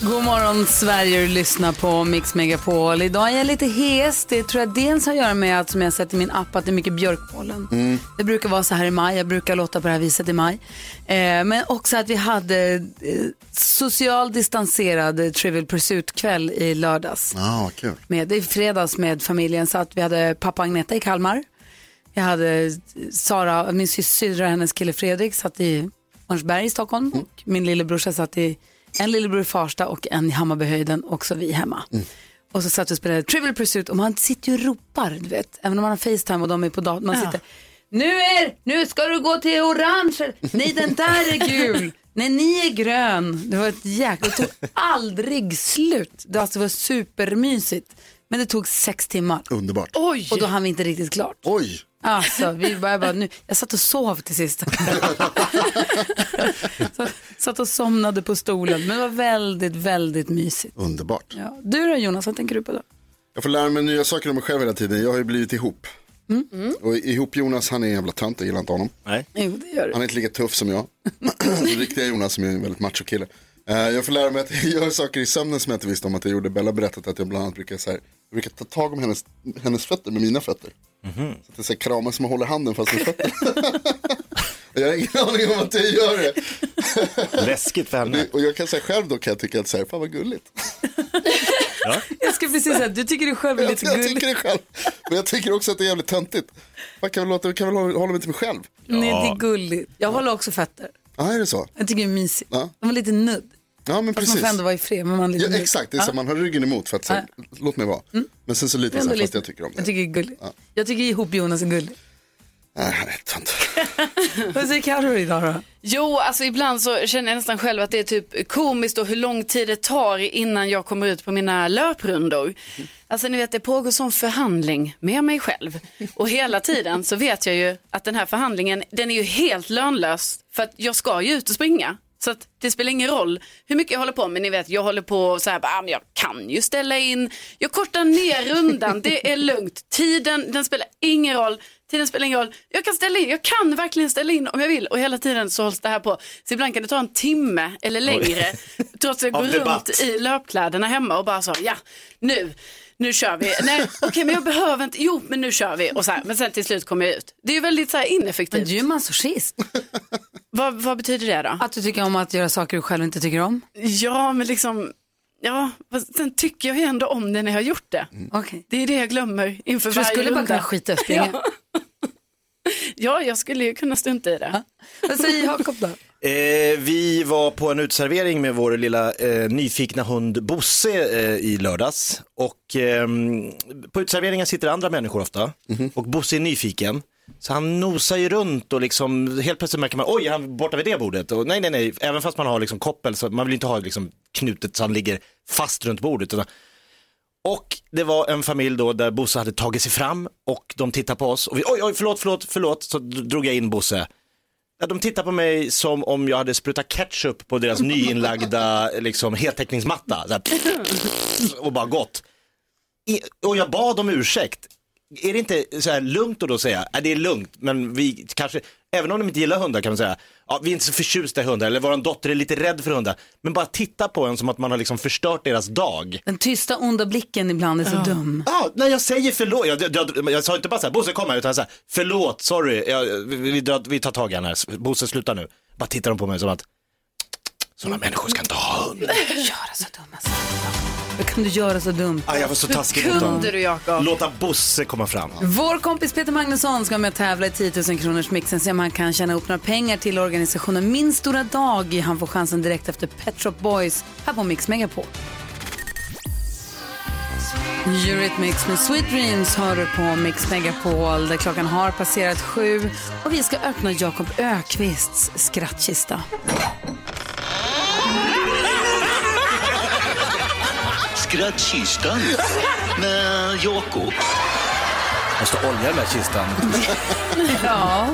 God morgon Sverige, du lyssnar på Mix Megapol. Idag är jag lite hes. Det tror jag dels har att göra med att som jag sett i min app att det är mycket björkpollen. Det brukar vara så här i maj, jag brukar låta på det här viset i maj. Eh, men också att vi hade eh, social distanserad eh, Trivial Pursuit-kväll i lördags. Ah, kul. Med, I fredags med familjen så att vi hade pappa Agneta i Kalmar. Jag hade Sara, min syrra och hennes kille Fredrik satt i Örnsberg i Stockholm och min lillebrorsa satt i en lillebror i Farsta och en i Hammarbyhöjden och så vi hemma. Och så satt vi och spelade Trivial Pursuit och man sitter ju och ropar, du vet, även om man har Facetime och de är på datorn. Man sitter, nu är, nu ska du gå till orange, nej den där är gul, nej ni är grön. Det var ett jäkla, det tog aldrig slut. Det, alltså, var supermysigt. Men det tog sex timmar Underbart. Oj! och då hann vi inte riktigt klart. Oj, Alltså, vi bara, jag, bara, nu, jag satt och sov till sist. så, satt och somnade på stolen, men det var väldigt, väldigt mysigt. underbart. Ja. Du då Jonas, vad tänker du på då? Jag får lära mig nya saker om mig själv hela tiden. Jag har ju blivit ihop. Och ihop Jonas, han är en jävla tönt, jag gillar inte honom. Nej. Jo, det gör du. Han är inte lika tuff som jag. Den riktiga Jonas som är en väldigt macho kille. Eh, jag får lära mig att jag gör saker i sömnen som jag inte visste om att jag gjorde. Bella berättat att jag bland annat brukar, så här, jag brukar ta tag om hennes, hennes fötter med mina fötter. Så det är så här, kramar som man håller handen fast med fötterna. jag har ingen aning om att jag gör det. Läskigt för henne. Det- Och jag kan säga själv då kan jag tycka att så här, fan vad gulligt. Jag ska precis säga, du tycker det själv är Jag, lite jag gulligt. tycker det själv. Men jag tycker också att det är jävligt töntigt. Man kan väl, låta, kan väl hålla hålla mig till mig själv. Nej, det är gulligt. Jag håller också fötter. Ja, är det så? Jag tycker det är mysigt. Ja. De var lite nudd. Ja, men Fast man precis. får ändå vara i fred. Men man är lite Ja, exakt, det är så man har ryggen emot för att säga, låt mig vara. Men sen så lite så här, fast jag tycker om det. Jag tycker det är gulligt. Jag tycker ihop Jonas är gullig. Nej, han är tönt. Vad säger Carro idag då? Jo, alltså ibland så känner jag nästan själv att det är typ komiskt och hur lång tid det tar innan jag kommer ut på mina löprundor. Alltså ni vet, det pågår sån förhandling med mig själv. Och hela tiden så vet jag ju att den här förhandlingen, den är ju helt lönlös. För att jag ska ju ut och springa. Så att det spelar ingen roll hur mycket jag håller på med. Ni vet, jag håller på så här, bara, ah, men jag kan ju ställa in. Jag kortar ner rundan, det är lugnt. Tiden, den spelar ingen roll. Tiden spelar ingen roll. Jag kan ställa in, jag kan verkligen ställa in om jag vill. Och hela tiden så hålls det här på. Så ibland kan det ta en timme eller längre. Trots att jag går debatt. runt i löpkläderna hemma och bara så, ja, nu. Nu kör vi. Nej, okej, men jag behöver inte. Jo, men nu kör vi. Och så här, men sen till slut kommer jag ut. Det är ju väldigt så här Men ineffektivt. du är ju masochist. Vad, vad betyder det då? Att du tycker om att göra saker du själv inte tycker om. Ja, men liksom, ja, fast sen tycker jag ju ändå om det när jag har gjort det. Okej. Det är det jag glömmer inför du varje skulle bara runda. kunna skita i springa? Ja. ja, jag skulle ju kunna strunta i det. Vad säger Jakob då? Eh, vi var på en utservering med vår lilla eh, nyfikna hund Bosse eh, i lördags. Och ehm, på utserveringen sitter andra människor ofta. Och Bosse är nyfiken. Så han nosar ju runt och liksom helt plötsligt märker man, oj, är han borta vid det bordet? Och nej, nej, nej, även fast man har liksom koppel så man vill inte ha liksom knutet så han ligger fast runt bordet. Utan och det var en familj då där Bosse hade tagit sig fram och de tittade på oss och vi, oj, oj, förlåt, förlåt, förlåt, så drog jag in Bosse. Ja, de tittar på mig som om jag hade sprutat ketchup på deras nyinlagda liksom, heltäckningsmatta. Så här, och bara gått. I, och jag bad om ursäkt. Är det inte så här lugnt att då säga, ja, det är lugnt, men vi kanske, även om de inte gillar hundar kan man säga, ja, vi är inte så förtjusta i hundar, eller vår dotter är lite rädd för hundar, men bara titta på en som att man har liksom förstört deras dag. Den tysta onda blicken ibland är så dum. Ja, när jag säger förlåt, jag, jag, jag, jag sa inte bara så här, Bosse kom här, utan så här, förlåt, sorry, jag, vi, vi, drar- vi tar tag i henne här, Bosse sluta nu. Bara tittar de på mig som att, sådana människor ska inte ha hund. Göra så dumma saker. Hur kan du göra så dumt? Ah, jag var så taskig mot. Kunde du Jakob? Låta Bosse komma fram. Vår kompis Peter Magnusson ska med och tävla i 10 000 kronors mixen se om han kan tjäna upp några pengar till organisationen Min stora dag. Han får chansen direkt efter Pet Shop Boys här på Mix Megapol. Eurythmics med Sweet Dreams hör du på Mix Megapol där klockan har passerat sju och vi ska öppna Jakob Ökvists skrattkista. Skrattkistan med Jakob. Måste olja den där kistan. Ja,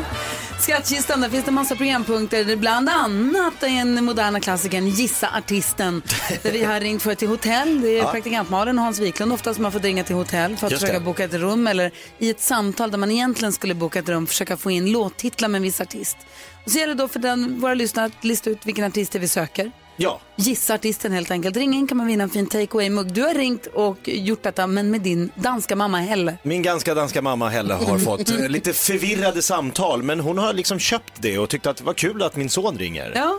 Skattkistan, där finns det massa programpunkter. Bland annat den moderna klassikern Gissa artisten. Där vi har ringt för till hotell. Det är praktikant Malin och Hans Wiklund ofta som har fått ringa till hotell för att Just försöka det. boka ett rum. Eller i ett samtal där man egentligen skulle boka ett rum försöka få in låttitlar med en viss artist. Och så gäller det då för den, våra lyssnare att lista ut vilken artist det är vi söker. Ja, Gissa artisten helt enkelt. Ring in kan man vinna en fin take away-mugg. Du har ringt och gjort detta men med din danska mamma Helle. min ganska danska mamma Helle har fått eh, lite förvirrade samtal, men hon har liksom köpt det och tyckte att det var kul att min son ringer. Ja,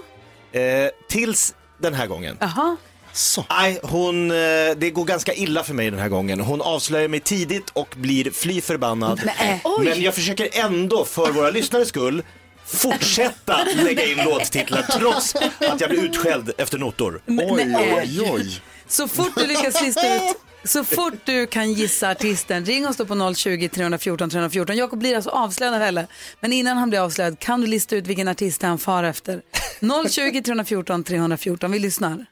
Eh, tills den här gången. jaha. Så. Nej, hon, eh, det går ganska illa för mig den här gången. Hon avslöjar mig tidigt och blir fly förbannad. Nej. Men jag försöker ändå för våra lyssnares skull fortsätta lägga in låttitlar trots att jag blir utskälld efter notor. Oj, oj, oj. Så fort du lyckas lista ut, så fort du kan gissa artisten, ring oss då på 020 314 314. Jakob blir alltså avslöjad av Helle, men innan han blir avslöjad kan du lista ut vilken artist han far efter. 020 314 314, vi lyssnar.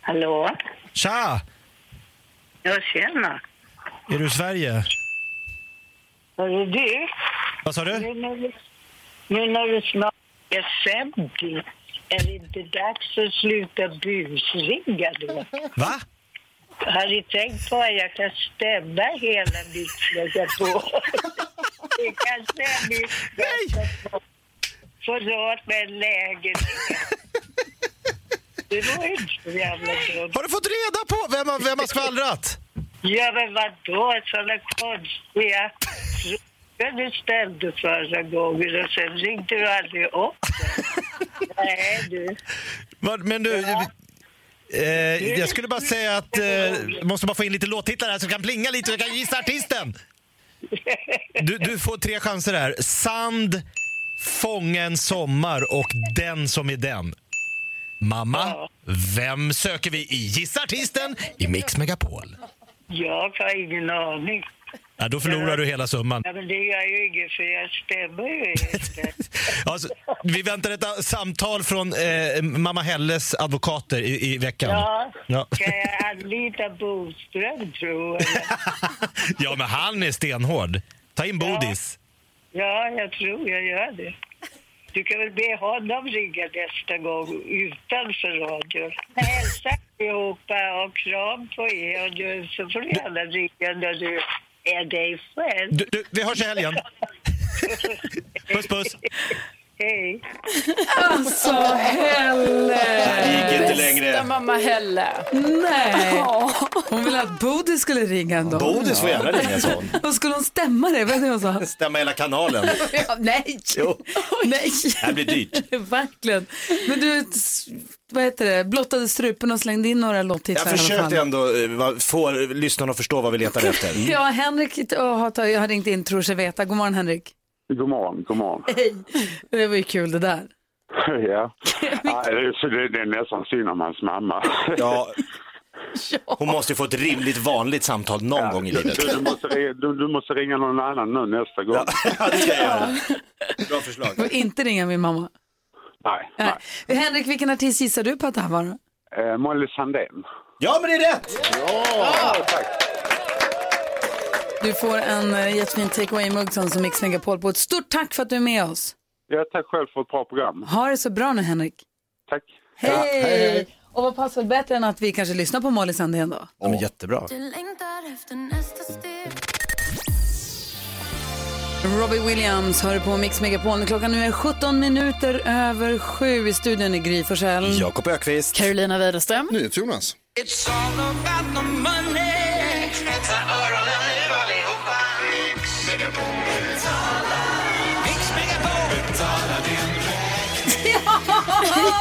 Hallå? Tja! Ja, tjena. Är du i Sverige? Hörru du, Vad sa du? nu när du, nu när du snart är 50, är det inte dags att sluta busringa då? Va? Har ni tänkt på att jag kan stämma hela mitt på? Det att få råd med en lägenhet. Det var inte så jävla dumt. Har du fått reda på vem, vem har skvallrat? Ja, men vadå? Sådana konstiga frågor du ställde förra gången och sen ringde du aldrig upp. Nej, du. Men du, eh, jag skulle bara säga att eh, måste bara få in lite låttitlar här så kan plinga lite så jag kan gissa artisten. Du, du får tre chanser här. Sand, Fånga en sommar och Den som är den. Mamma, vem söker vi i Gissa artisten i Mix Megapol? Jag har ingen aning. Ja, då förlorar du hela summan. Ja, men det gör ju inget för jag stämmer ju inte. Alltså, vi väntar ett samtal från eh, mamma Helles advokater i, i veckan. Ja, Ja. ska jag anlita Boström tro eller? ja, men han är stenhård. Ta in Bodis. Ja, jag tror jag gör det. Du kan väl be honom ringa nästa gång utanför radion. Hälsa allihopa och kram på er. Och du, så får du gärna ringa när du är dig själv. Du, du, vi hörs i helgen. Puss, puss. Hej. Alltså Helle! Det gick inte Bästa längre. mamma Helle. Nej! Hon ville att Bodil skulle ringa ändå. Bodis får gärna ringa sa hon. Vad skulle hon stämma det? Vad hon sa? Stämma hela kanalen. Ja, nej! Jo. Nej! Det här blir dyrt. Verkligen. Men du, vad heter det, blottade strupen och slängde in några låttitlar Jag i alla försökte fall. ändå eh, va- få lyssnarna att förstå vad vi letar efter. Ja, Henrik har, tagit- har ringt in, tror sig veta. God morgon Henrik. God morgon, god morgon. Hej. Det var ju kul det där. ja. ja det, är- så det, det är nästan synd om hans mamma. Ja, hon måste ju få ett rimligt vanligt samtal någon gång i Du, livet. du, du, måste, ringa- du, du måste ringa någon annan nu nästa gång. Ja, det ska jag göra. Bra förslag. Och inte ringa min mamma. Nej, nej. Nej. Henrik, vilken artist gissar du på att det här var? då? Eh, Molly Sandén. Ja, men det är rätt! Du får en uh, jättefin take away-mugg som Mix Megapol på. Ett stort tack för att du är med oss. Ja, tack själv för ett bra program. Ha det så bra nu Henrik. Tack. Hej! Och vad passar bättre än att vi kanske lyssnar på Molly Sandén då? Ja, men jättebra. Robbie Williams hör på Mix Megapol. Klockan nu är 17 minuter över sju. I studion är Gry Forssell. Jakob Ökvist. Carolina Widerström. NyhetsJonas.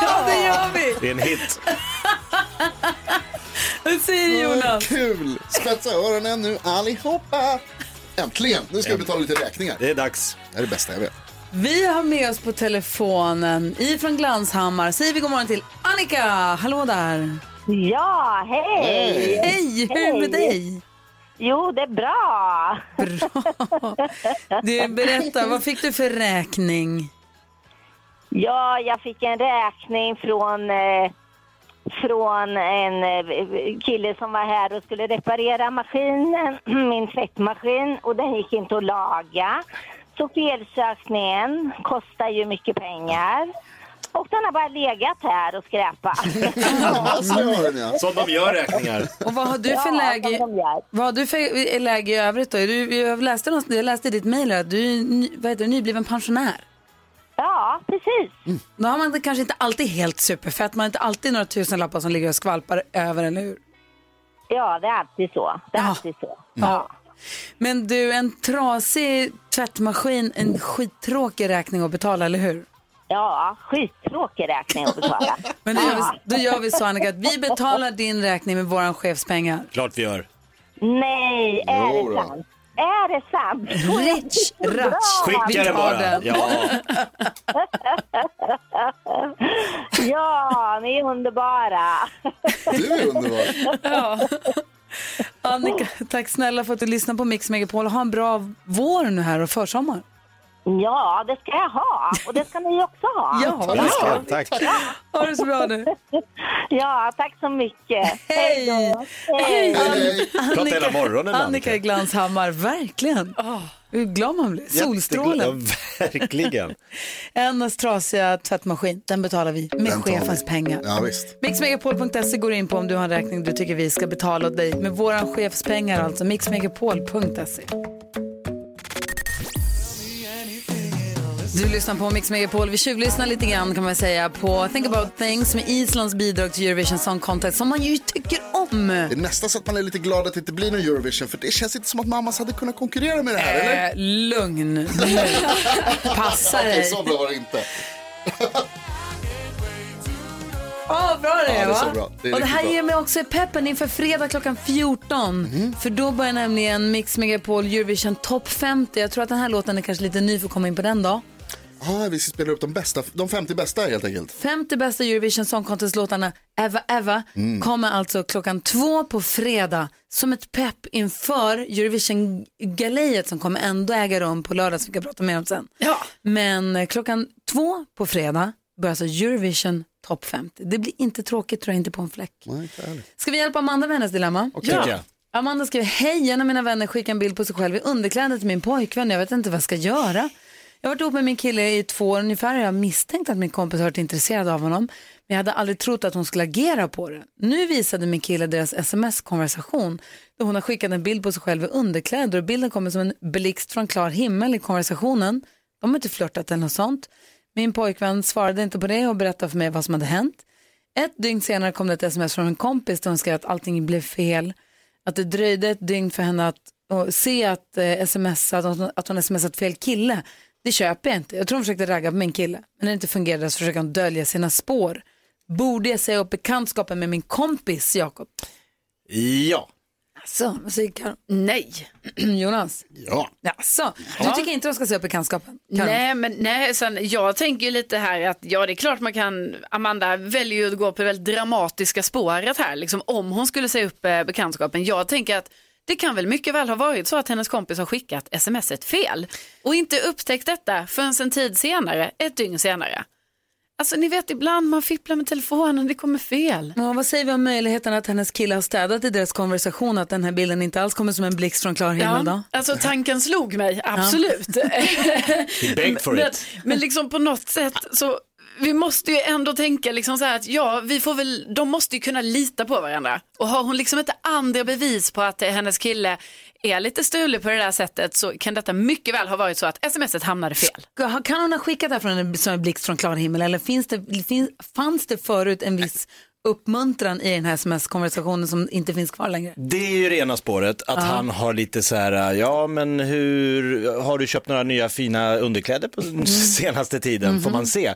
Ja, det gör vi! Det är en hit. Vad säger Jonas? Kul! Spetsa öronen nu allihopa. Äntligen! Nu ska vi betala lite räkningar. Det är dags. Det är det bästa jag vet. Vi har med oss på telefonen ifrån Glanshammar. Säger vi god morgon till Annika. Hallå där. Ja, hej! Hej, hur är det med dig? Jo, det är bra. Bra. Du, berätta, vad fick du för räkning? Ja, jag fick en räkning från eh, från en eh, kille som var här och skulle reparera maskinen, min tvättmaskin, och den gick inte att laga. Så felsökningen kostar ju mycket pengar. Och den har bara legat här och skräpat. Som de gör räkningar. Och vad har du för Ja, läge, vad har du för läge i övrigt då? Du, jag, läste jag läste i ditt mejl att du är ny, vad heter det, nybliven pensionär. Ja, precis. Då har man det kanske inte alltid helt superfett, man har inte alltid några tusenlappar som ligger och skvalpar över, eller hur? Ja, det är alltid så. Det är Ja. alltid så. Ja. Men du, en trasig tvättmaskin, en skittråkig räkning att betala, eller hur? Ja, skittråkig räkning att betala. Men då gör, vi, då gör vi så Annika, att vi betalar din räkning med våran chefspengar. Klart vi gör. Nej, är det sant? Är det sant? Rich, ratch. Skicka det bara. den. Ja. Ja, ni är underbara. Du är underbar. Annika, tack snälla för att du lyssnar på Mix Megapol. Ha en bra vår nu här och försommar. Ja, det ska jag ha. Och det ska ni också ha. Ja, Ja, tack. ha det så bra nu. Ja, tack så mycket. Hej! då. Hej! Hej. Prata hela morgonen, Annika Annika. i Glanshammar, verkligen. Hur glad man blir. Solstrålen. Ja, verkligen. Hennes trasiga tvättmaskin, den betalar vi med Den chefens vi. pengar. Ja visst. Mixmegapol.se går in på om du har en räkning du tycker vi ska betala åt dig med våran chefspengar alltså. Mixmegapol.se. Du lyssnar på Mix Megapol. Vi tjuvlyssnar lite grann kan man säga på Think about things med Islands bidrag till Eurovision Song Contest som man ju tycker om. Det är nästan så att man är lite glad att det inte blir någon Eurovision för det känns inte som att mammas hade kunnat konkurrera med det här, eller? Eh, lugn. Passa Okej, dig. så bra var det inte. Åh, bra det Ja, är det är så va? bra. Det är och det här bra. ger mig också peppen inför fredag klockan 14. För då börjar nämligen Mix Megapol Eurovision Top 50. Jag tror att den här låten är kanske lite ny för att komma in på den då. Ja, vi ska spela upp de bästa, de 50 bästa helt enkelt. 50 bästa Eurovision Song Contest-låtarna Eva Eva kommer alltså klockan två på fredag som ett pepp inför Eurovision-galejet som kommer ändå äga rum på lördag som vi kan prata mer om sen. Ja. Men eh, klockan två på fredag börjar alltså Eurovision Top 50. Det blir inte tråkigt tror jag inte på en fläck. Nej. Ska vi hjälpa Amanda med hennes dilemma? Tycker jag. Amanda skriver, hej, en av mina vänner skickar en bild på sig själv i underkläder till min pojkvän. Jag vet inte vad jag ska göra. Jag har varit ihop med min kille i två år ungefär och jag har misstänkt att min kompis har varit intresserad av honom. Men jag hade aldrig trott att hon skulle agera på det. Nu visade min kille deras sms-konversation där hon har skickat en bild på sig själv i underkläder och bilden kommer som en blixt från klar himmel i konversationen. De har inte flörtat eller något sånt. Min pojkvän svarade inte på det och berättade för mig vad som hade hänt. Ett dygn senare kom det ett sms från en kompis där hon skrev att allting blev fel. Att det dröjde ett dygn för henne att se att, eh, sms, att, hon, att hon smsat fel kille. Det köper jag inte. Jag tror hon försökte ragga på min kille. Men när det inte fungerade så försöker hon dölja sina spår. Borde jag säga upp bekantskapen med min kompis Jakob? Ja. Alltså, vad säger Karo? Nej. Jonas? Ja. Alltså, du tycker inte de ska säga upp bekantskapen? Karo? Nej, men nej, sen, jag tänker ju lite här att ja, det är klart man kan, Amanda väljer ju att gå på det väldigt dramatiska spåret här, liksom om hon skulle säga upp eh, bekantskapen. Jag tänker att det kan väl mycket väl ha varit så att hennes kompis har skickat smset fel och inte upptäckt detta förrän en tid senare, ett dygn senare. Alltså ni vet ibland man fipplar med telefonen, det kommer fel. Ja, vad säger vi om möjligheten att hennes kille har städat i deras konversation att den här bilden inte alls kommer som en blixt från klar himmel då? alltså tanken slog mig, absolut. He begged for men, it. men liksom på något sätt så vi måste ju ändå tänka liksom så här att ja, vi får väl, de måste ju kunna lita på varandra. Och har hon liksom inte andra bevis på att hennes kille är lite stulig på det där sättet så kan detta mycket väl ha varit så att smset hamnade fel. Kan hon ha skickat det här från en, som en blixt från klar himmel eller finns det, finns, fanns det förut en viss uppmuntran i den här sms-konversationen som inte finns kvar längre? Det är ju rena spåret att han har lite så här, ja men hur, har du köpt några nya fina underkläder på Mm. den senaste tiden, får man se.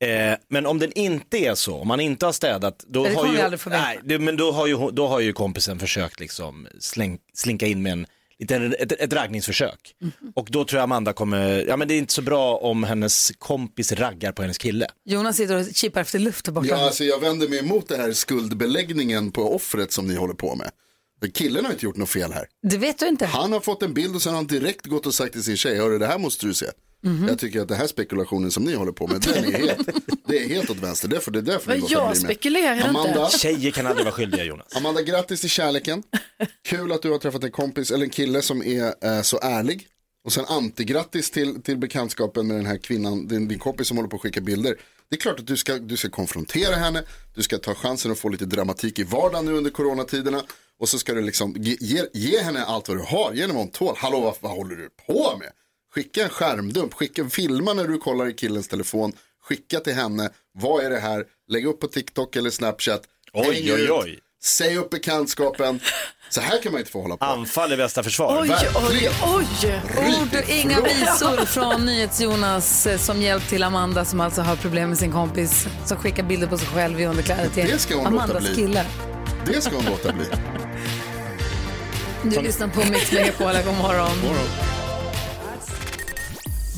Eh, men om den inte är så, om man inte har städat, då Det har ju, vi aldrig få veta. nej, det, men då har, ju, då har ju kompisen försökt liksom släng, slinka in med en liten, ett, ett raggningsförsök. Mhm. Och då tror jag Amanda kommer, ja men det är inte så bra om hennes kompis raggar på hennes kille. Jonas sitter och kippar efter luft där borta. Ja, alltså jag vänder mig emot den här skuldbeläggningen på offret som ni håller på med. Killen har inte gjort något fel här. Det vet du inte. Han har fått en bild och sen har han direkt gått och sagt till sin tjej, hörru det här måste du se. Jag tycker att den här spekulationen som ni håller på med, den är helt, det är helt åt vänster. Därför, det är därför ni jag spekulerar Amanda, inte. Tjejer kan aldrig vara skyldiga Jonas. Amanda, grattis till kärleken. Kul att du har träffat en kompis eller en kille som är eh, så ärlig. Och sen antigrattis till, till bekantskapen med den här kvinnan, din, din kompis som håller på att skicka bilder. Det är klart att du ska, du ska konfrontera henne, du ska ta chansen att få lite dramatik i vardagen nu under coronatiderna. Och så ska du liksom ge, ge, ge henne allt vad du har, ge henne vad hon tål. Hallå, vad, vad håller du på med? Skicka en skärmdump, skicka, filma när du kollar i killens telefon, skicka till henne, vad är det här, lägg upp på TikTok eller Snapchat. Oj, Häng oj, ut, oj. Säg upp bekantskapen. Så här kan man inte få hålla på. Anfall är bästa försvar. Oj, oj, oj. Ord och inga visor från NyhetsJonas eh, som hjälp till Amanda som alltså har problem med sin kompis som skickar bilder på sig själv i underkläder till Det ska hon låta Amandas bli. kille. Det ska hon låta bli. Du lyssnar på Mix Megapol, god morgon. Du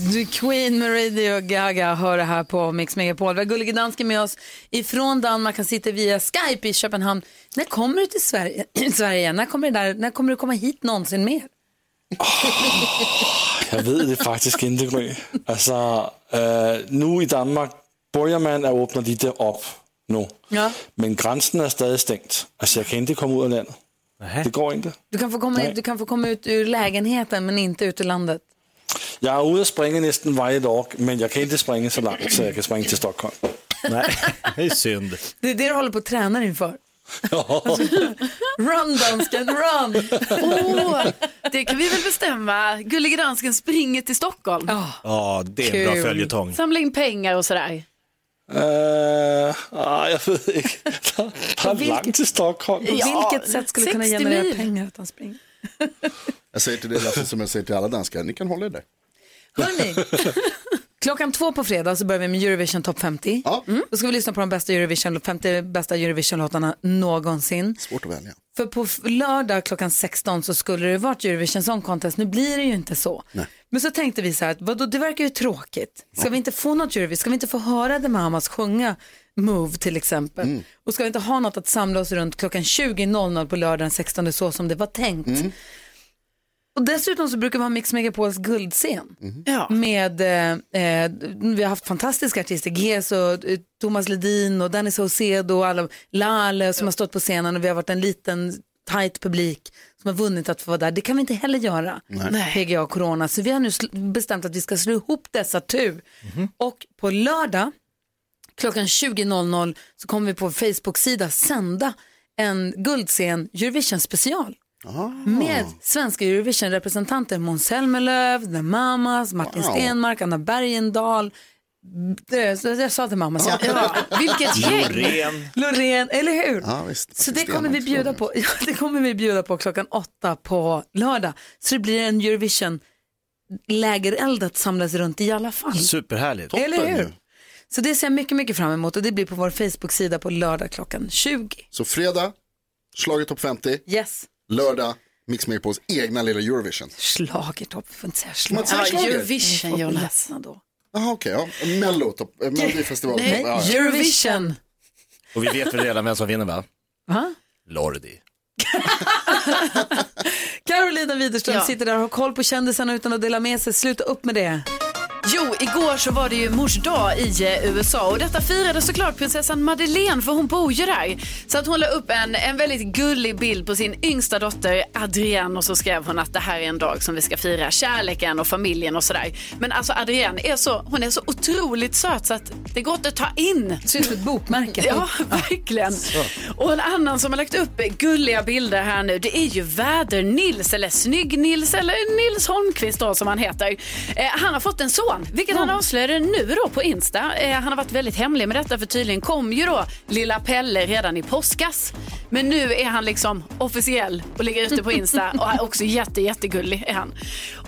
Queen med Radio Gaga hör det här på Mix Megapol. Vi har Gullige Dansken med oss ifrån Danmark. Han sitter via Skype i Köpenhamn. När kommer du till Sverige, Sverige igen? När kommer, där, när kommer du komma hit någonsin mer? Jag ved det faktisk inte, Gry. Altså, øh, nu i Danmark börjar man åbne lite op nu. Ja. Men grænsen er stadig stängt. Altså, jeg kan inte komma ud af landet. Det går inte. Du kan, få komma, Nej. du kan få komma ut ur lägenheten men inte ut ur landet. Jeg er ude at springe næsten varje dag, men jeg kan inte springe så langt, så jeg kan springe til Stockholm. Nej, det är synd. Det är det du håller på att träna inför. Run dansken, run! Åh, det kan vi väl bestämma. Gullige dansken springer till Stockholm. Ja, det är en bra Kul. följetong. Samla in pengar och sådär. Øh, ah, jeg ved ikke. Der, der er Hvilket- langt til Stockholm. På Ja, vilket sätt skulle kunna 60 generera mil. pengar att han springer? Jag säger till dig Lasse som jag säger till alla danskar, ni kan hålla er där. Hörrni, klockan två på fredag så börjar vi med Eurovision Top 50. Ja. Mm. Då ska vi lyssna på de bästa Eurovision, 50 bästa Eurovision-låtarna någonsin. Svårt att välja. För på lördag klockan 16 så skulle det varit Eurovision Song Contest. Nu blir det ju inte så. Men så tänkte vi så här, vadå, det verkar ju tråkigt. Ska vi inte få något Eurovision? Ska vi inte få höra The Mamas sjunga Move till exempel? Och ska vi inte ha något att samla oss runt klockan 20.00 på lördagen den 16 så som det var tänkt? Och dessutom så brukar vi ha Mix Megapols guldscen. Ja. Med, eh, eh, vi har haft fantastiska artister, Ges och eh, Thomas Ledin och Danny Saucedo och alla, Lale som har stått på scenen och vi har varit en liten tight publik som har vunnit att få vara där. Det kan vi inte heller göra, PGA och Corona. Så vi har nu bestämt att vi ska slå ihop dessa tu. Och på lördag klockan 20.00 så kommer vi på Facebook-sida sända en guldscen Eurovision special. Med svenska Eurovision-representanter Måns Zelmerlöw, The Mamas, Martin Wow. Stenmark, Anna Bergendahl. Det, jag sa The Mamas, ja. Ja, vilket gäng. Loreen. Loreen, eller hur? Ja, visst. Så det kommer vi bjuda på. Ja, det kommer vi bjuda på klockan åtta på lördag. Så det blir en Eurovision lägereld att samlas runt i alla fall. Superhärligt. Eller hur? Så det ser jag mycket, mycket fram emot och det blir på vår Facebook-sida på lördag klockan 20. Så fredag, slaget topp 50, Yes. Lördag, Mix Megapols egna lilla Eurovision. Schlagertopp, får inte säga schlager. säger schlager? Eurovision, Jonas. Jaha okej, ja. Mello, topp, eh, Melodifestival. Nej, Ja, ja. Eurovision. Och vi vet väl redan vem som vinner va? Va? Lordi. Carolina Widerström Ja. sitter där och har koll på kändisarna utan att dela med sig. Sluta upp med det. Jo, igår så var det ju mors dag i eh, USA och detta firade såklart prinsessan Madeleine för hon bor ju där. Så att hon la upp en, en väldigt gullig bild på sin yngsta dotter Adrienne och så skrev hon att det här är en dag som vi ska fira kärleken och familjen och sådär. Men alltså Adrienne är så, hon är så otroligt söt så att det går inte att ta in. Ser ut som ett bokmärke. Ja, verkligen. Och en annan som har lagt upp gulliga bilder här nu, det är ju Väder-Nils, eller Snygg-Nils, eller Nils Holmqvist då som han heter. Eh, han har fått en son, vilket han avslöjade nu då på Insta. Eh, han har varit väldigt hemlig med detta, för tydligen kom ju då lilla Pelle redan i påskas. Men nu är han liksom officiell och ligger ute på Insta och är också jätte, jättegullig är han.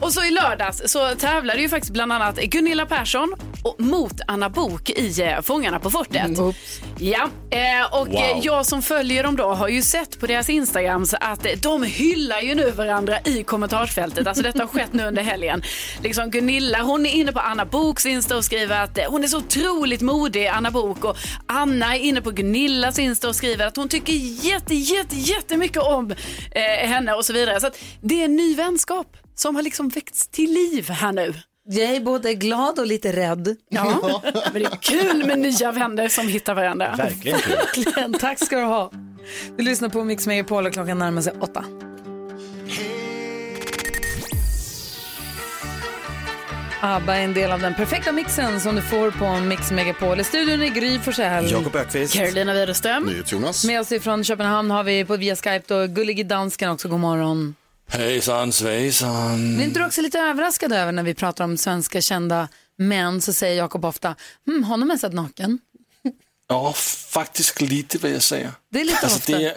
Och så i lördags så tävlade ju faktiskt bland annat Gunilla Persson och mot Anna Bok i eh, Fångarna på fortet. Ja, eh, och eh, jag som följer dem då har ju sett på deras Instagrams att de hyllar ju nu varandra i kommentarsfältet. Alltså detta har skett nu under helgen. Liksom Gunilla, hon är inne på Anna Boks Insta och skriver att eh, hon är så otroligt modig, Anna Bok. Och Anna är inne på Gunillas Insta och skriver att hon tycker jätte, jätte, jättemycket om eh, henne och så vidare. Så att det är en ny vänskap som har liksom väckts till liv här nu. Jag är både glad och lite rädd. Ja, men det är kul med nya vänner som hittar varandra. Verkligen kul. Verkligen. Tack ska du ha. Du lyssnar på Mix Megapol och klockan närmar sig åtta. ABBA är en del av den perfekta mixen som du får på Mix Megapol. I studion är Gry Forssell. Jakob Ökvist. Carolina Widerström. Jonas. Med oss ifrån Köpenhamn har vi på via Skype då Gullige Dansken också. God morgon. Hejsan svejsan. Blir inte du också lite överraskad över när vi pratar om svenska kända män så säger Jakob ofta, hm, honom har jag sett naken. Ja, faktiskt lite vad jag säger. Det är lite Alltså, ofta. det, är,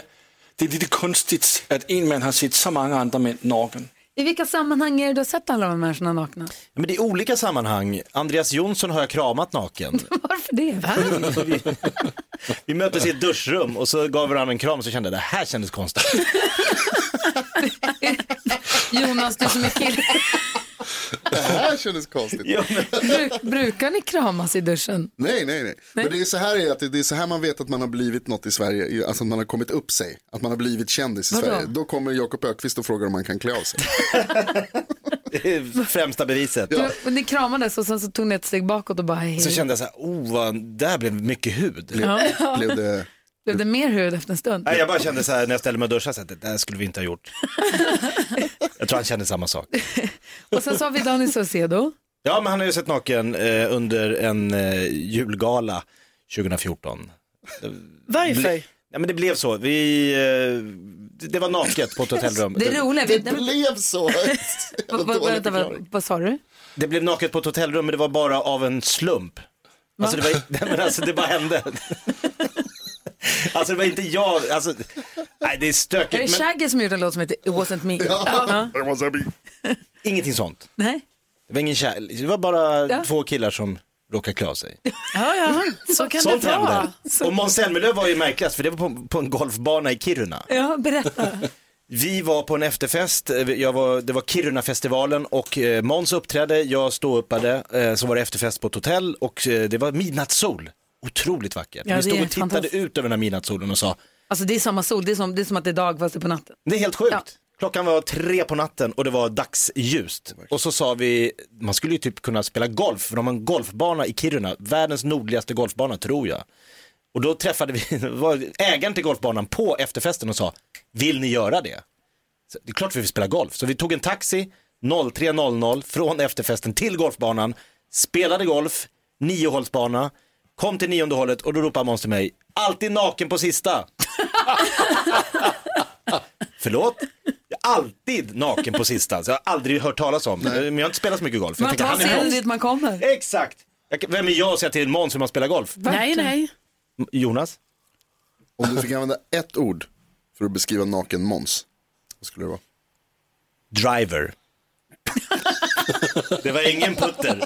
det är lite konstigt att en man har sett så många andra män naken. I vilka sammanhang är det du har sett alla de här människorna nakna? Men det är olika sammanhang. Andreas Jonsson har jag kramat naken. Varför det? vi, vi möttes i ett duschrum och så gav varandra en kram och så kände jag det här kändes konstigt. Jonas, du som är kille, Det här kändes konstigt. Ja, men, bruk, brukar ni kramas i duschen? Nej, nej, nej. Men det är så här, är att det är så här man vet att man har blivit något i Sverige. Alltså att man har kommit upp sig. Att man har blivit kändis i Vadå? Sverige. Då kommer Jakob Ökvist och frågar om man kan klä av sig. det är främsta beviset. Ja. Du, ni kramades och sen så tog ni ett steg bakåt och bara hej. Så kände jag så här, oh, vad, där blev mycket hud. Blev det... Blev det mer hud efter en stund? Nej, jag bara kände så här när jag ställde mig och duschade, så att det där skulle vi inte ha gjort. jag tror han kände samma sak. Och sen så har vi Danny Saucedo. Ja, men han har ju sett naken eh, under en eh, julgala 2014. Varför? Ja, men det blev så. Vi, eh, det, det var naket på ett hotellrum. Det är roligt. Det vi- blev så. Vad- vad- vänta, vad, vad sa du? Det blev naket på ett hotellrum, men det var bara av en slump. Alltså det, var, nej, men alltså, det bara hände. alltså det var inte jag, alltså, nej det är Är stökigt. det Men, Shaggy som gjort en låt som heter It wasn't me? Ja. Ingenting sånt. Nej? Det var ingen kärlek, det var bara Ja. två killar som råkade klä av sig. Ja, ja, så kan Sånt det vara. Och Måns Zelmerlöw var ju märkligast för det var på, på en golfbana i Kiruna. Ja, berätta. Vi var på en efterfest, eh, jag var, det var Kiruna-festivalen och eh, Måns uppträdde, jag ståuppade, eh, så var det efterfest på ett hotell och eh, det var midnattssol. Otroligt vackert. Ja, Vi stod och tittade ut över den här midnattssolen och sa, Alltså det är samma sol, det är som, det är som att det är dag fast det är på natten. det är helt sjukt. Ja. Klockan var tre på natten och det var dagsljust. Och så sa vi, man skulle ju typ kunna spela golf, för de har en golfbana i Kiruna, världens nordligaste golfbana tror jag. Och då träffade vi ägaren till golfbanan på efterfesten och sa, vill ni göra det? Så, det är klart vi vill spela golf. Så vi tog en taxi 03.00 från efterfesten till golfbanan, spelade golf, niohålsbana, kom till nionde hålet och då ropade Måns till mig, alltid naken på sista. Förlåt? Jag alltid naken på sista, så jag har aldrig hört talas om. Men jag har inte spelat så mycket golf. Jag Man tänker, tar sig dit man kommer. Exakt. Jag Vem är jag att säga till Måns hur man spelar golf? Nej, nej. M- Jonas? Om du fick använda ett ord för att beskriva naken Måns. Vad skulle det vara? Driver. det var ingen putter.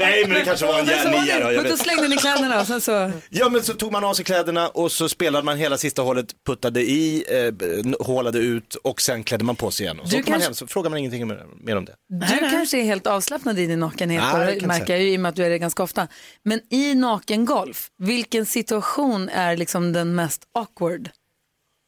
Nej men det kanske var en järnia då, jag men då vet. slängde ni kläderna och sen så... Ja men så tog man av sig kläderna och så spelade man hela sista hålet, puttade i, eh, hålade ut och sen klädde man på sig igen. Och så Du åkte man kanske- hem så frågar man ingenting mer, mer om det. Du kanske är helt avslappnad i din nakenhet, Ja, det kan jag märker jag ju i och med att du är det ganska ofta. Men i nakengolf, vilken situation är liksom den mest awkward?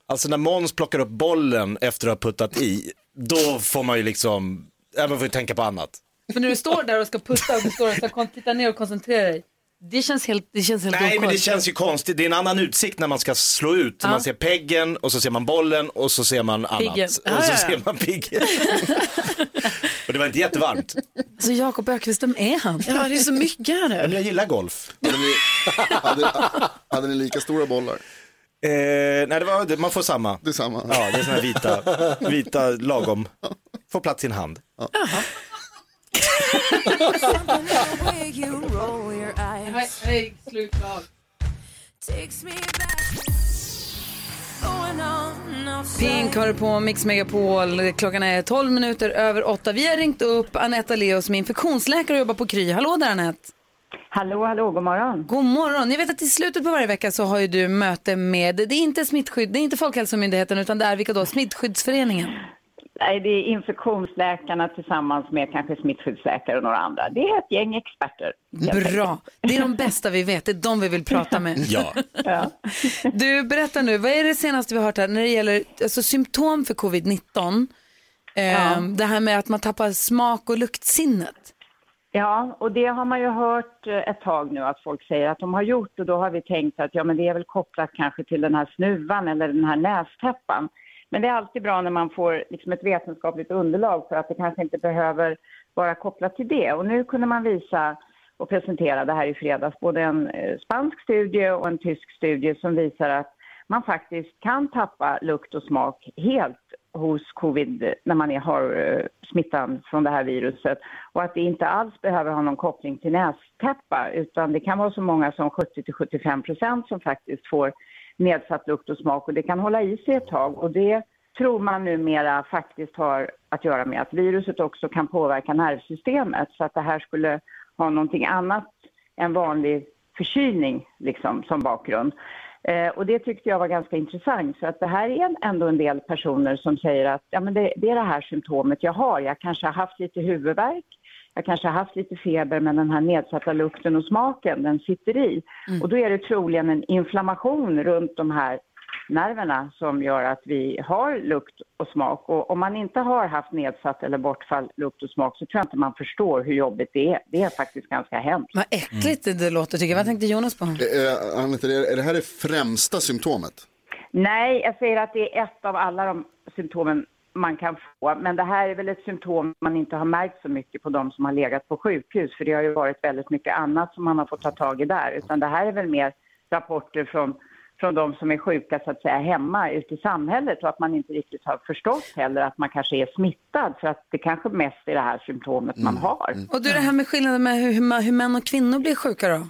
Alltså när Måns plockar upp bollen efter att ha puttat i, då får man ju liksom, ja, man får ju tänka på annat. För när du står där och ska putta och du står och ska titta ner och koncentrera dig, det känns helt, det känns helt Nej men det känns ju konstigt, det är en annan utsikt när man ska slå ut. Ja. Man ser peggen och så ser man bollen och så ser man annat. Piggen. Och Ja, så ja, ja. ser man piggen. och det var inte jättevarmt. Så Jakob Ökvist, vem är han? Ja, det är så mycket här Men nu. jag gillar golf. Hade ni, hade, hade ni lika stora bollar? Eh, nej, det var, man får samma. Det är samma. Ja, det är såna här vita, vita lagom. Får plats i en hand. Slutlag. Pink har på Mix Megapol. Klockan är 12 minuter över 8. Vi har ringt upp Anetta Leo som är infektionsläkare och jobbar på Kry. Hallå där Anette. Hallå, hallå, god morgon. God morgon. Jag vet att i slutet på varje vecka så har ju du möte med, det är inte smittskydd, det är inte Folkhälsomyndigheten utan det är vilka då? Smittskyddsföreningen. Nej, det är infektionsläkarna tillsammans med kanske smittskyddsläkare och några andra. Det är ett gäng experter. Bra. Det är de bästa vi vet, det är de vi vill prata med. Ja. Ja. Du, berätta nu, vad är det senaste vi har hört här när det gäller alltså, symptom för covid-19? Eh, Det här med att man tappar smak och luktsinnet. Ja, och det har man ju hört eh, ett tag nu att folk säger att de har gjort och då har vi tänkt att ja men det är väl kopplat kanske till den här snuvan eller den här nästäppan. Men det är alltid bra när man får liksom ett vetenskapligt underlag för att det kanske inte behöver vara kopplat till det. Och nu kunde man visa och presentera det här i fredags, både en eh, spansk studie och en tysk studie som visar att man faktiskt kan tappa lukt och smak helt hos covid när man är, har eh, smittan från det här viruset och att det inte alls behöver ha någon koppling till nästäppa utan det kan vara så många som 70 till 75 procent som faktiskt får nedsatt lukt och smak och det kan hålla i sig ett tag och det tror man numera faktiskt har att göra med att viruset också kan påverka nervsystemet så att det här skulle ha någonting annat än vanlig förkylning liksom som bakgrund. Eh, och det tyckte jag var ganska intressant. Så att det här är ändå en del personer som säger att ja, men det, det är det här symptomet jag har. Jag kanske har haft lite huvudvärk, jag kanske har haft lite feber men den här nedsatta lukten och smaken den sitter i. Och då är det troligen en inflammation runt de här nerverna som gör att vi har lukt och smak. Och om man inte har haft nedsatt eller bortfall lukt och smak så tror jag inte man förstår hur jobbigt det är. Det är faktiskt ganska hemskt. Vad äckligt det låter tycker jag. Vad tänkte Jonas på? Eh, Anette, är är det här det främsta symptomet? Nej, jag säger att det är ett av alla de symptomen man kan få. Men det här är väl ett symptom man inte har märkt så mycket på de som har legat på sjukhus. För det har ju varit väldigt mycket annat som man har fått ta tag i där. Utan det här är väl mer rapporter från, från de som är sjuka så att säga hemma ute i samhället. Och att man inte riktigt har förstått heller att man kanske är smittad. För att det kanske mest är det här symptomet man har. Och du, det här med skillnaden med hur, hur män och kvinnor blir sjuka då?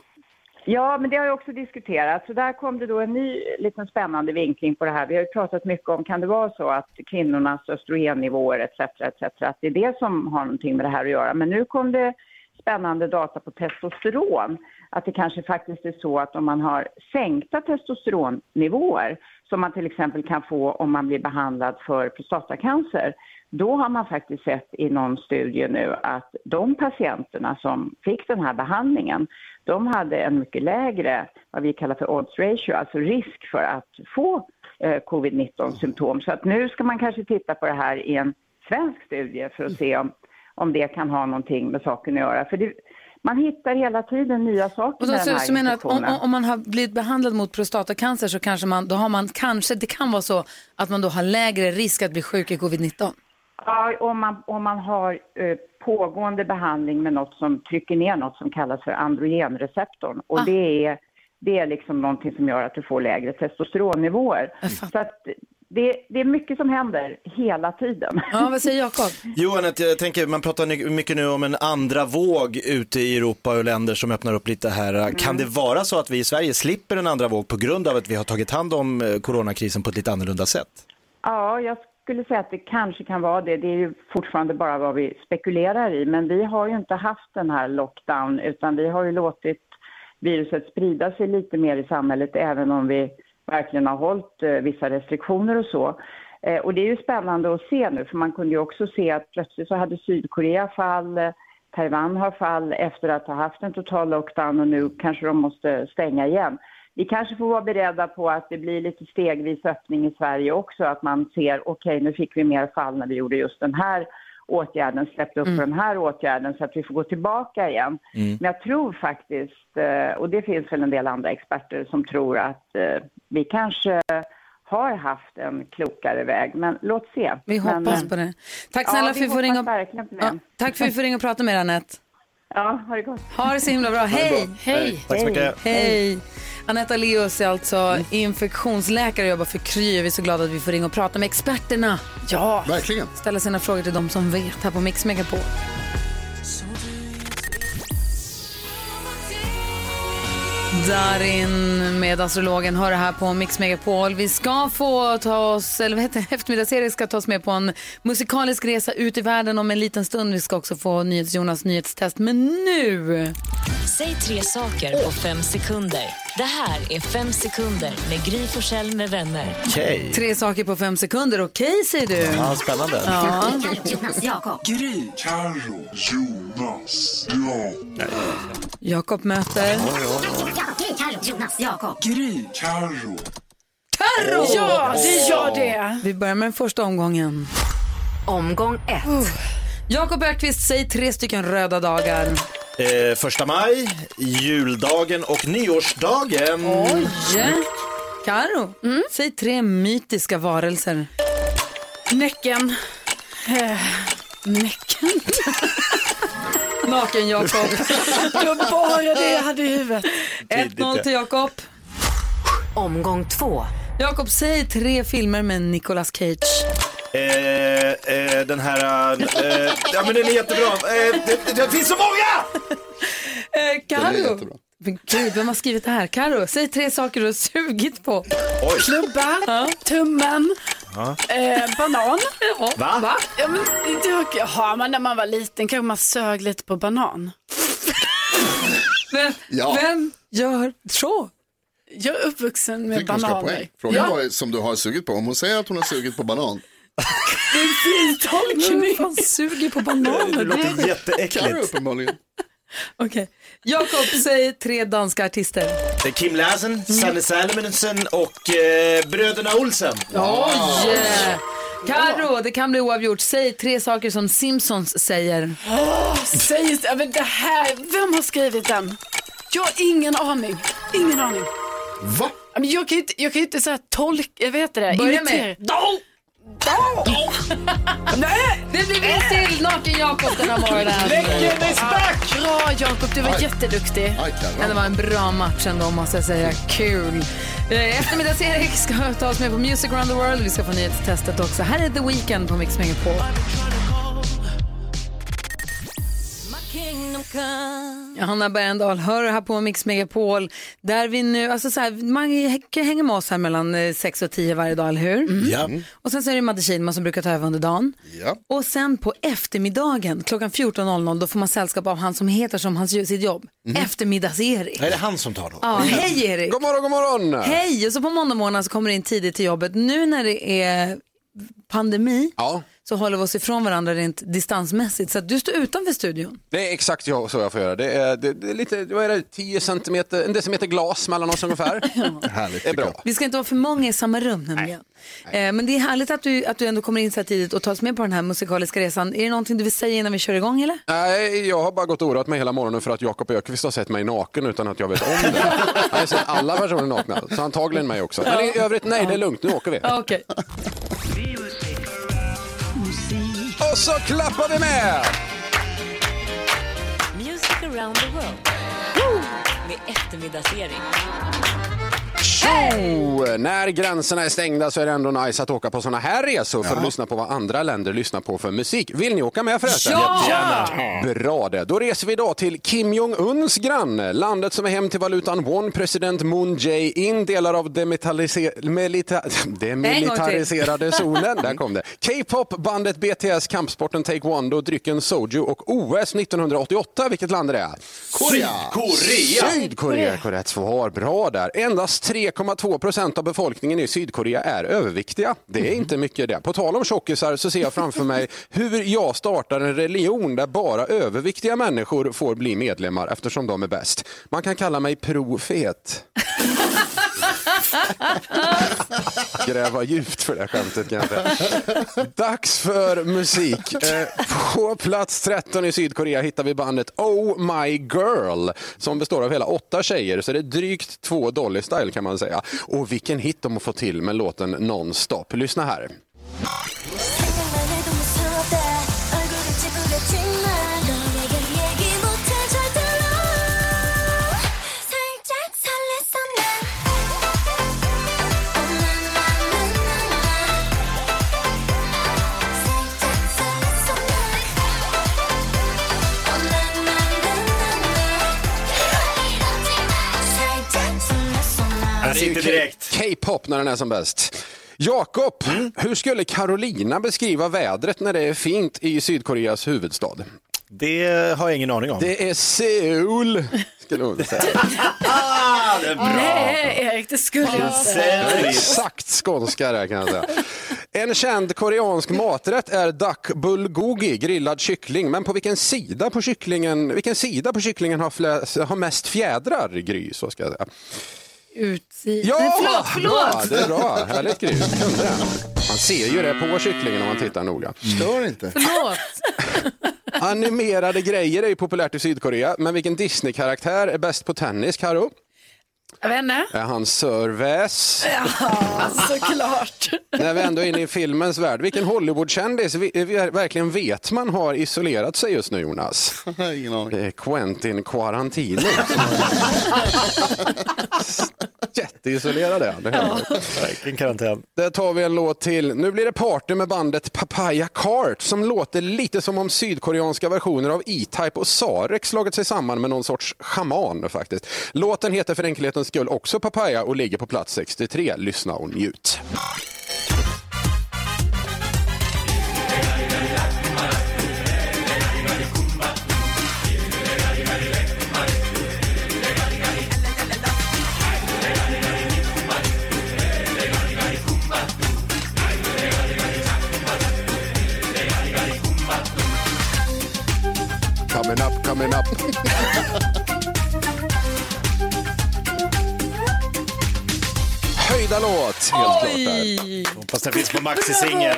Ja, men det har ju också diskuterats. Så där kom det då en ny liten spännande vinkling på det här. Vi har ju pratat mycket om, kan det vara så att kvinnornas östrogennivåer etc. etc. att det är det som har någonting med det här att göra. Men nu kom det spännande data på testosteron. Att det kanske faktiskt är så att om man har sänkta testosteronnivåer som man till exempel kan få om man blir behandlad för prostatacancer. Då har man faktiskt sett i någon studie nu att de patienterna som fick den här behandlingen, de hade en mycket lägre, vad vi kallar för odds ratio, alltså risk för att få eh, covid-19 symptom. Så att nu ska man kanske titta på det här i en svensk studie för att se om, om det kan ha någonting med saken att göra. För det, man hittar hela tiden nya saker Och då, med så, den här så menar att om- om man har blivit behandlad mot prostatacancer så kanske man, då har man kanske, det kan vara så att man då har lägre risk att bli sjuk i covid-19. Ja, om man, om man har eh, pågående behandling med något som trycker ner något som kallas för androgenreceptorn. Och det, är, det är liksom någonting som gör att du får lägre testosteronnivåer. Så att det, det är mycket som händer hela tiden. Ja, vad säger Jakob? Johan, att jag tänker, man pratar mycket nu om en andra våg ute i Europa och länder som öppnar upp lite här. Kan det vara så att vi i Sverige slipper en andra våg på grund av att vi har tagit hand om eh, coronakrisen på ett lite annorlunda sätt? Ja, jag skulle säga att det kanske kan vara det. Det är ju fortfarande bara vad vi spekulerar i. Men vi har ju inte haft den här lockdown utan vi har ju låtit viruset sprida sig lite mer i samhället även om vi verkligen har hållit eh, vissa restriktioner och så. Eh, och det är ju spännande att se nu för man kunde ju också se att plötsligt så hade Sydkorea fall, eh, Taiwan har fall efter att ha haft en total lockdown och nu kanske de måste stänga igen. Vi kanske får vara beredda på att det blir lite stegvis öppning i Sverige också, att man ser okej nu fick vi mer fall när vi gjorde just den här åtgärden, släppte upp Mm. den här åtgärden så att vi får gå tillbaka igen. Mm. Men jag tror faktiskt, eh, och det finns väl en del andra experter som tror att eh, vi kanske har haft en klokare väg, men låt se. Vi Men, hoppas eh, på det. Tack ja, snälla vi för att vi får ringa, det. ja, tack för att vi får ringa och prata med dig Anette. Ja, ha det gott. Ha det så himla bra. Hej! bra. Hej. Tack så mycket. Hej! Anetta Leos är alltså infektionsläkare och jobbar för Kry. Vi är så glada att vi får ringa och prata med experterna. Ja! Verkligen. Ställa sina frågor till de som vet här på Mix Megapol. Darin med astrologen hör det här på Mix Megapol. Vi ska få ta oss, eller vad heter det, eftermiddags ska ta oss med på en musikalisk resa ut i världen om en liten stund. Vi ska också få NyhetsJonas nyhetstest. Men nu! Säg tre saker på fem sekunder. Det här är Fem sekunder med Gry Forssell med vänner. Okej. Tre saker på fem sekunder. Okej, säger du. Ja, spännande. Ja. Jonas, Jakob. Gry, Carro, Jonas, Jakob. Jakob möter... Jonas, Jakob. Gry, Carro. Carro! Ja, det gör det. Vi börjar med den första omgången. Omgång ett. Jakob Ökvist, säg tre stycken röda dagar. Eh, första maj, juldagen och nyårsdagen. Oj! Karo, säg tre mytiska varelser. Näcken. Eh, näcken. Naken Jakob. Det var bara det jag hade i huvudet. 1-0 till Jakob. Omgång två. Jakob, säg tre filmer med Nicolas Cage. Eh, eh, den här, eh, ja men den är jättebra. Eh, det, det finns så många! Eh, Karo. Men gud, vem har skrivit det här? Karo, säg tre saker du har sugit på. Oj. Klubba, tummen, Ja. eh, banan. Va? Va? Ja, men, det har man när man var liten kanske man sög lite på banan. Vem, Ja. vem gör så? Jag är uppvuxen med bananer. poäng. Frågan Ja. var som du har sugit på. Om hon säger att hon har sugit på banan. Det är en fin tolkning. Vem suger på bananer? Det låter jätteäckligt. Uppenbarligen. Okej. Jakob, säg tre danska artister. Det är Kim Larsen, Sanne Salomonsen och eh, bröderna Olsen. Oj! Karo, det kan bli oavgjort. Säg tre saker som Simpsons säger. Åh, säg, men det här, vem har skrivit den? Jag har ingen aning. Ingen aning. Va? Men jag kan ju inte, jag kan ju inte säga tolk, jag vet det. Börja med Dol! Nej! Det blir vinst till Naken Jakob den här morgonen. Läcken is back! Bra Jakob, du var Aj. jätteduktig. Aj. Men det var en bra match ändå måste jag säga. Kul. Eh, Eftermiddags-Erik ska ta oss med på Music around the world. Vi ska få nyhetstestet också. Här är The Weeknd på Mix Megapol. Johanna Bergendahl hör här på Mix Megapol där vi nu, alltså så här, man kan hänga med oss här mellan 6 och 10 varje dag, eller hur? Ja. Och sen så är det Madde Kihlman som brukar ta över under dagen. Ja. Och sen på eftermiddagen klockan 14.00 då får man sällskap av han som heter som hans, sitt jobb, Eftermiddags-Erik. Är det han som tar då? Ja, hej Erik! God morgon, god morgon! Hej! Och så på måndag morgon så kommer du in tidigt till jobbet. Nu när det är pandemi Ja, så håller vi oss ifrån varandra rent distansmässigt. Så att du står utanför studion. det är exakt jag- så jag får göra. Det är, det, det är lite, vad är det, 10 centimeter, en decimeter glas mellan oss ungefär. Härligt. Det är bra. Vi ska inte vara för många i samma rum nämligen. Eh, men det är härligt att du, att du ändå kommer in så här tidigt och tar oss med på den här musikaliska resan. Är det någonting du vill säga innan vi kör igång eller? Nej, jag har bara gått och oroat mig hela morgonen för att Jakob Ökvist har sett mig naken utan att jag vet om det. Jag har sett alla personer nakna, så antagligen mig också. Men i övrigt, nej, det är lugnt, nu åker vi. Okej. Och så klappar vi med! Music around the world. Med eftermiddagsering. Tjo! När gränserna är stängda så är det ändå nice att åka på såna här resor för att lyssna på vad andra länder lyssnar på för musik. Vill ni åka med förresten? Ja! Bra det. Då reser vi idag till Kim Jong-Uns granne, landet som är hem till valutan won, president Moon Jae-in, delar av demilitariser- milita- demilitariserade zonen. Där kom det. K-pop, bandet BTS, kampsporten taekwondo, drycken soju och OS 1988. Vilket land är det? Korea. Korea. Sydkorea, korrekt svar. Bra där. Endast 3,2 procent av befolkningen i Sydkorea är överviktiga. Det är inte mycket det. På tal om tjockisar så ser jag framför mig hur jag startar en religion där bara överviktiga människor får bli medlemmar eftersom de är bäst. Man kan kalla mig profet. Gräva djupt för det här skämtet kan jag säga. Dags för musik. Eh, på plats 13 i Sydkorea hittar vi bandet Oh My Girl som består av hela åtta tjejer så det är drygt två Dolly Style kan man säga. Och vilken hit de har fått till med låten Non-Stop. Lyssna här. Inte direkt. K-pop när den är som bäst. Jakob, hur skulle Carolina beskriva vädret när det är fint i Sydkoreas huvudstad? Det har jag ingen aning om. Det är Seoul, skulle hon säga. Ah, det är bra. Nej, Erik, det skulle jag inte säga. Exakt skånska där kan jag säga. En känd koreansk maträtt är dak bulgogi, grillad kyckling. Men på vilken sida på kycklingen, vilken sida på kycklingen har, flest, har mest fjädrar, Gry? Så ska jag säga. Utsida. Ja, Nej, förlåt, Bra, förlåt. det är bra. Härligt det. Man ser ju det på kycklingen om man tittar noga. Stör inte. Förlåt. Animerade grejer är ju populärt i Sydkorea, men vilken Disney-karaktär är bäst på tennis, Karo? Jag vet inte. Är han Sir Väs? Ja, såklart. När vi ändå är inne i filmens värld, vilken Hollywoodkändis vi, vi verkligen vet man har isolerat sig just nu, Jonas? Ingen aning. Det är Quentin Quarantino. Jätteisolerad är han. Verkligen karantän. Där tar vi en låt till. Nu blir det party med bandet Papaya Cart som låter lite som om sydkoreanska versioner av E-Type och Sarek slagit sig samman med någon sorts schaman faktiskt. Låten heter för enkelhetens skull också Papaya och ligger på plats 63. Lyssna och njut. Coming up, coming up. Höjda låt, helt klart. Där. Hoppas den finns på Maxi-singel.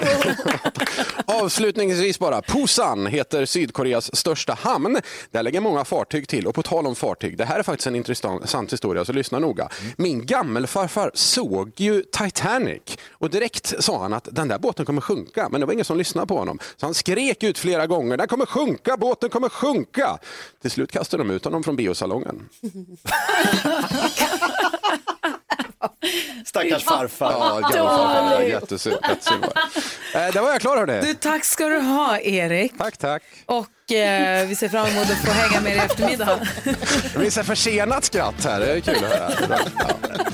Avslutningsvis bara, Pusan heter Sydkoreas största hamn. Där lägger många fartyg till och på tal om fartyg, det här är faktiskt en intressant historia så lyssna noga. Min gammelfarfar såg ju Titanic och direkt sa han att den där båten kommer sjunka men det var ingen som lyssnade på honom. Så han skrek ut flera gånger, den kommer sjunka, båten kommer sjunka. Till slut kastade de ut honom från biosalongen. Stackars farfar. Ja, gammelfarfar, var det. Eh, Där var jag klar. Du, tack ska du ha, Erik. Tack, tack. Och eh, vi ser fram emot att få hänga med dig i eftermiddag. Det blir så försenat skratt här, det är kul att höra.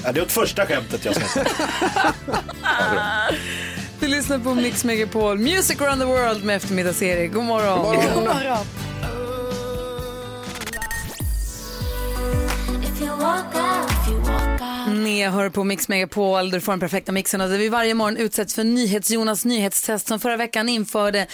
Ja, det är åt första skämtet jag ska säga. Du lyssnar på Mix Megapol, Music around the world med eftermiddags-Erik. God morgon. God morgon. Ni hör på Mix Megapol, där du får den perfekta mixen och där vi varje morgon utsätts för NyhetsJonas nyhetstest som förra veckan införde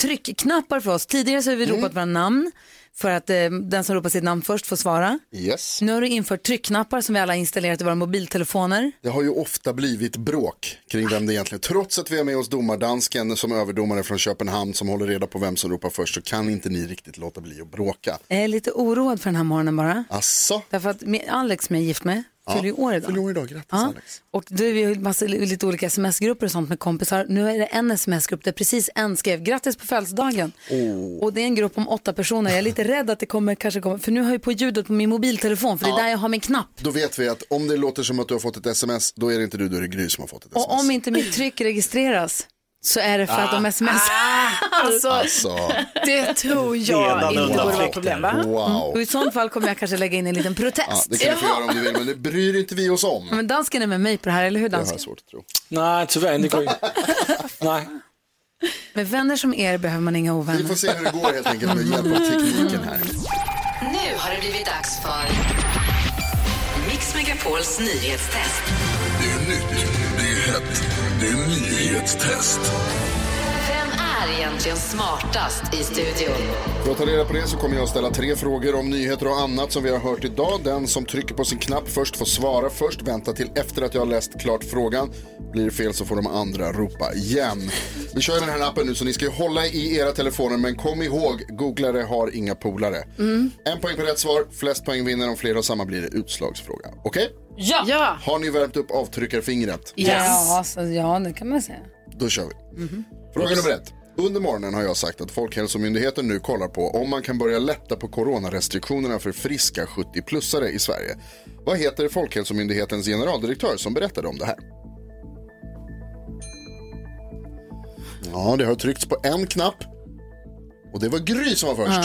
tryckknappar för oss. Tidigare så har vi ropat våra namn för att eh, den som ropar sitt namn först får svara. Yes. Nu har du infört tryckknappar som vi alla installerat i våra mobiltelefoner. Det har ju ofta blivit bråk kring vem det egentligen. Trots att vi har med oss domardansken som överdomare från Köpenhamn som håller reda på vem som ropar först så kan inte ni riktigt låta bli att bråka. Jag är lite oroad för den här morgonen bara. Asså? Därför att med Alex som jag är gift med fyller ju år idag. Fyller år idag, grattis Ja. Alex. Och du är ju massa, lite olika sms-grupper och sånt med kompisar. Nu är det en sms-grupp där precis en skrev grattis på födelsedagen. Och det är en grupp om åtta personer. Jag är lite rädd att det kommer kanske kommer, för nu har jag på ljudet på min mobiltelefon för det är Ja. där jag har min knapp. Då vet vi att om det låter som att du har fått ett sms, då är det inte du, då är det Gry som har fått ett sms. Och om inte mitt tryck registreras så är det för att de sms... Alltså, Alltså, det tror jag inte borde vara problem va? wow. Och i sånt fall kommer jag kanske lägga in en liten Ja, protest. det kan du få göra om du vill, men det bryr inte vi oss om. Men dansken är med mig på det här, eller hur Det har dansken? jag svårt att tro. Nej, tyvärr inte. Nej. Med vänner som er behöver man inga Vi ovänner. får se hur det går helt enkelt med hjälp av tekniken här. Nu har det blivit dags för Mix Megapols nyhetstest. Det är nytt, hett, det är nyhetstest. Vem är egentligen smartast i studion? För att ta reda på det så kommer jag att ställa tre frågor om nyheter och annat som vi har hört idag. Den som trycker på sin knapp först får svara först. Vänta till efter att jag har läst klart frågan. Blir det fel så får de andra ropa igen. Vi kör den här appen nu så ni ska hålla i era telefoner men kom ihåg, googlare har inga polare. En poäng på rätt svar, flest poäng vinner. Om fler har samma blir det utslagsfråga. Okej? Ja! Ja, Har ni värmt upp avtryckarfingret? Ja, så, ja, det kan man säga. Då kör vi. Fråga nummer ett. Under morgonen har jag sagt att Folkhälsomyndigheten nu kollar på om man kan börja lätta på coronarestriktionerna för friska 70-plussare i Sverige. Vad heter Folkhälsomyndighetens generaldirektör som berättade om det här? Ja, det har tryckts på en knapp. Och det var Gry som var först.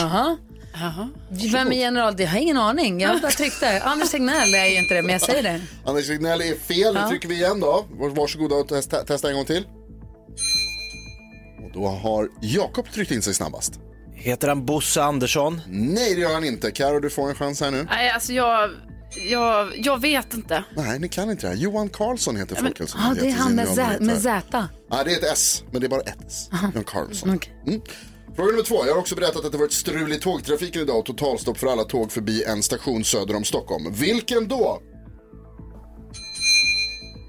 Aha. Vem är general? Det har jag ingen aning. Jag bara tryckte. Anders Tegnell är ju inte det, men jag säger det. Anders Signell är fel. Nu trycker vi igen då. Varsågoda och testa, testa en gång till. Och då har Jakob tryckt in sig snabbast. Heter han Bosse Andersson? Nej, det gör han inte. Karo, du får en chans här nu. nej alltså jag, jag, jag vet inte. Nej, ni kan inte det här. Johan Karlsson heter Ja, det är Folkhälsomyndighetens han med, Z, med Z. Ja, det är ett S, men det är bara ett S. Johan Karlsson. Okej. Mm. Fråga nummer två. Jag har också berättat att det varit strul i tågtrafiken idag och totalstopp för alla tåg förbi en station söder om Stockholm. Vilken då?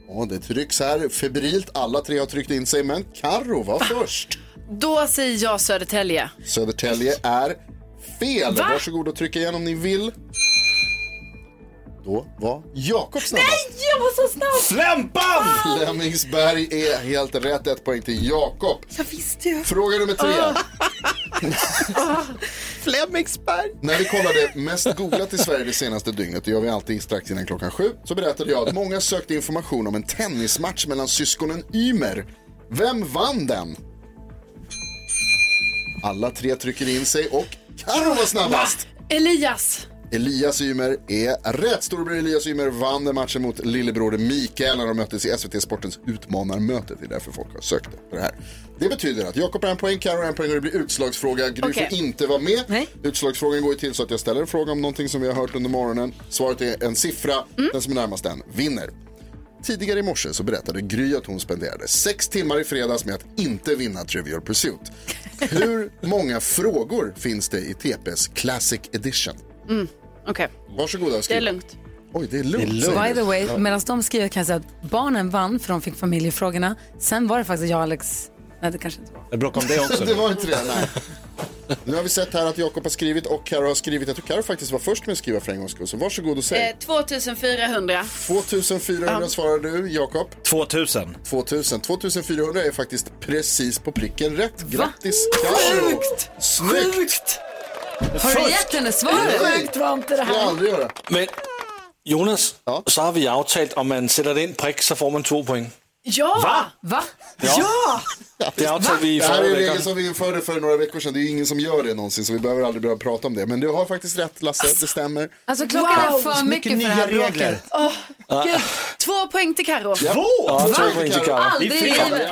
Ja, det trycks här febrilt. Alla tre har tryckt in sig, men Karro var först. Då säger jag Södertälje. Södertälje är fel. Va? Varsågod och trycka igen om ni vill. Då var Jakob snabbast. Nej, jag var så snabb! Flämpan! Flemingsberg är helt rätt. Ett poäng till Jakob. Jag visste ju. Fråga nummer tre. Flemingsberg. När vi kollade mest googlat i Sverige det senaste dygnet, det gör vi alltid strax innan klockan sju, så berättade jag att många sökte information om en tennismatch mellan syskonen Ymer. Vem vann den? Alla tre trycker in sig och Karo var snabbast. Elias. Elias Ymer är rätt. Storebror Elias Ymer vann matchen mot lillebror Mikael när de möttes i SVT Sportens utmanarmöte. Det är därför folk har sökt det här. Det betyder att Jakob har en poäng, har en poäng och det blir utslagsfråga. Gry Okej. får inte vara med. Utslagsfrågan går ju till så att jag ställer en fråga om någonting som vi har hört under morgonen. Svaret är en siffra. Den som är närmast den vinner. Tidigare i morse så berättade Gry att hon spenderade sex timmar i fredags med att inte vinna Trivial Pursuit. Hur många frågor finns det i TPs Classic Edition? Mm. Okej, Varsågoda och det skriv. är lugnt. Oj, det är lugnt. Säger by the way, medan de skriver kan jag säga att barnen vann för de fick familjefrågorna. Sen var det faktiskt jag och Alex, nej det kanske inte var. Det bråkar om det också. det var inte det, nej. Nu har vi sett här att Jakob har skrivit och Karo har skrivit. Jag tror Karo faktiskt var först med att skriva för en gångs skull. Så varsågod och säg. Eh, 2400. 2400 svarar du, Jakob. 2000. 2000. 2400 är faktiskt precis på pricken rätt. Grattis, Karo! Sjukt! Har du gett henne svaret? Sjukt var inte det här. Aldrig göra. Men Jonas, så har vi aftalt, om man sätter in prick så får man två poäng. Ja! Va? Va? Ja! Det avtalade vi i Det här är förra en regel veckan. som vi införde för några veckor sedan. Det är ju ingen som gör det någonsin så vi behöver aldrig börja prata om det. Men du har faktiskt rätt Lasse, det stämmer. Alltså klockan är för mycket för det här bråket. Åh, Gud. Två poäng till Karo. Två? Ja, två poäng till Karo. Aldrig i livet.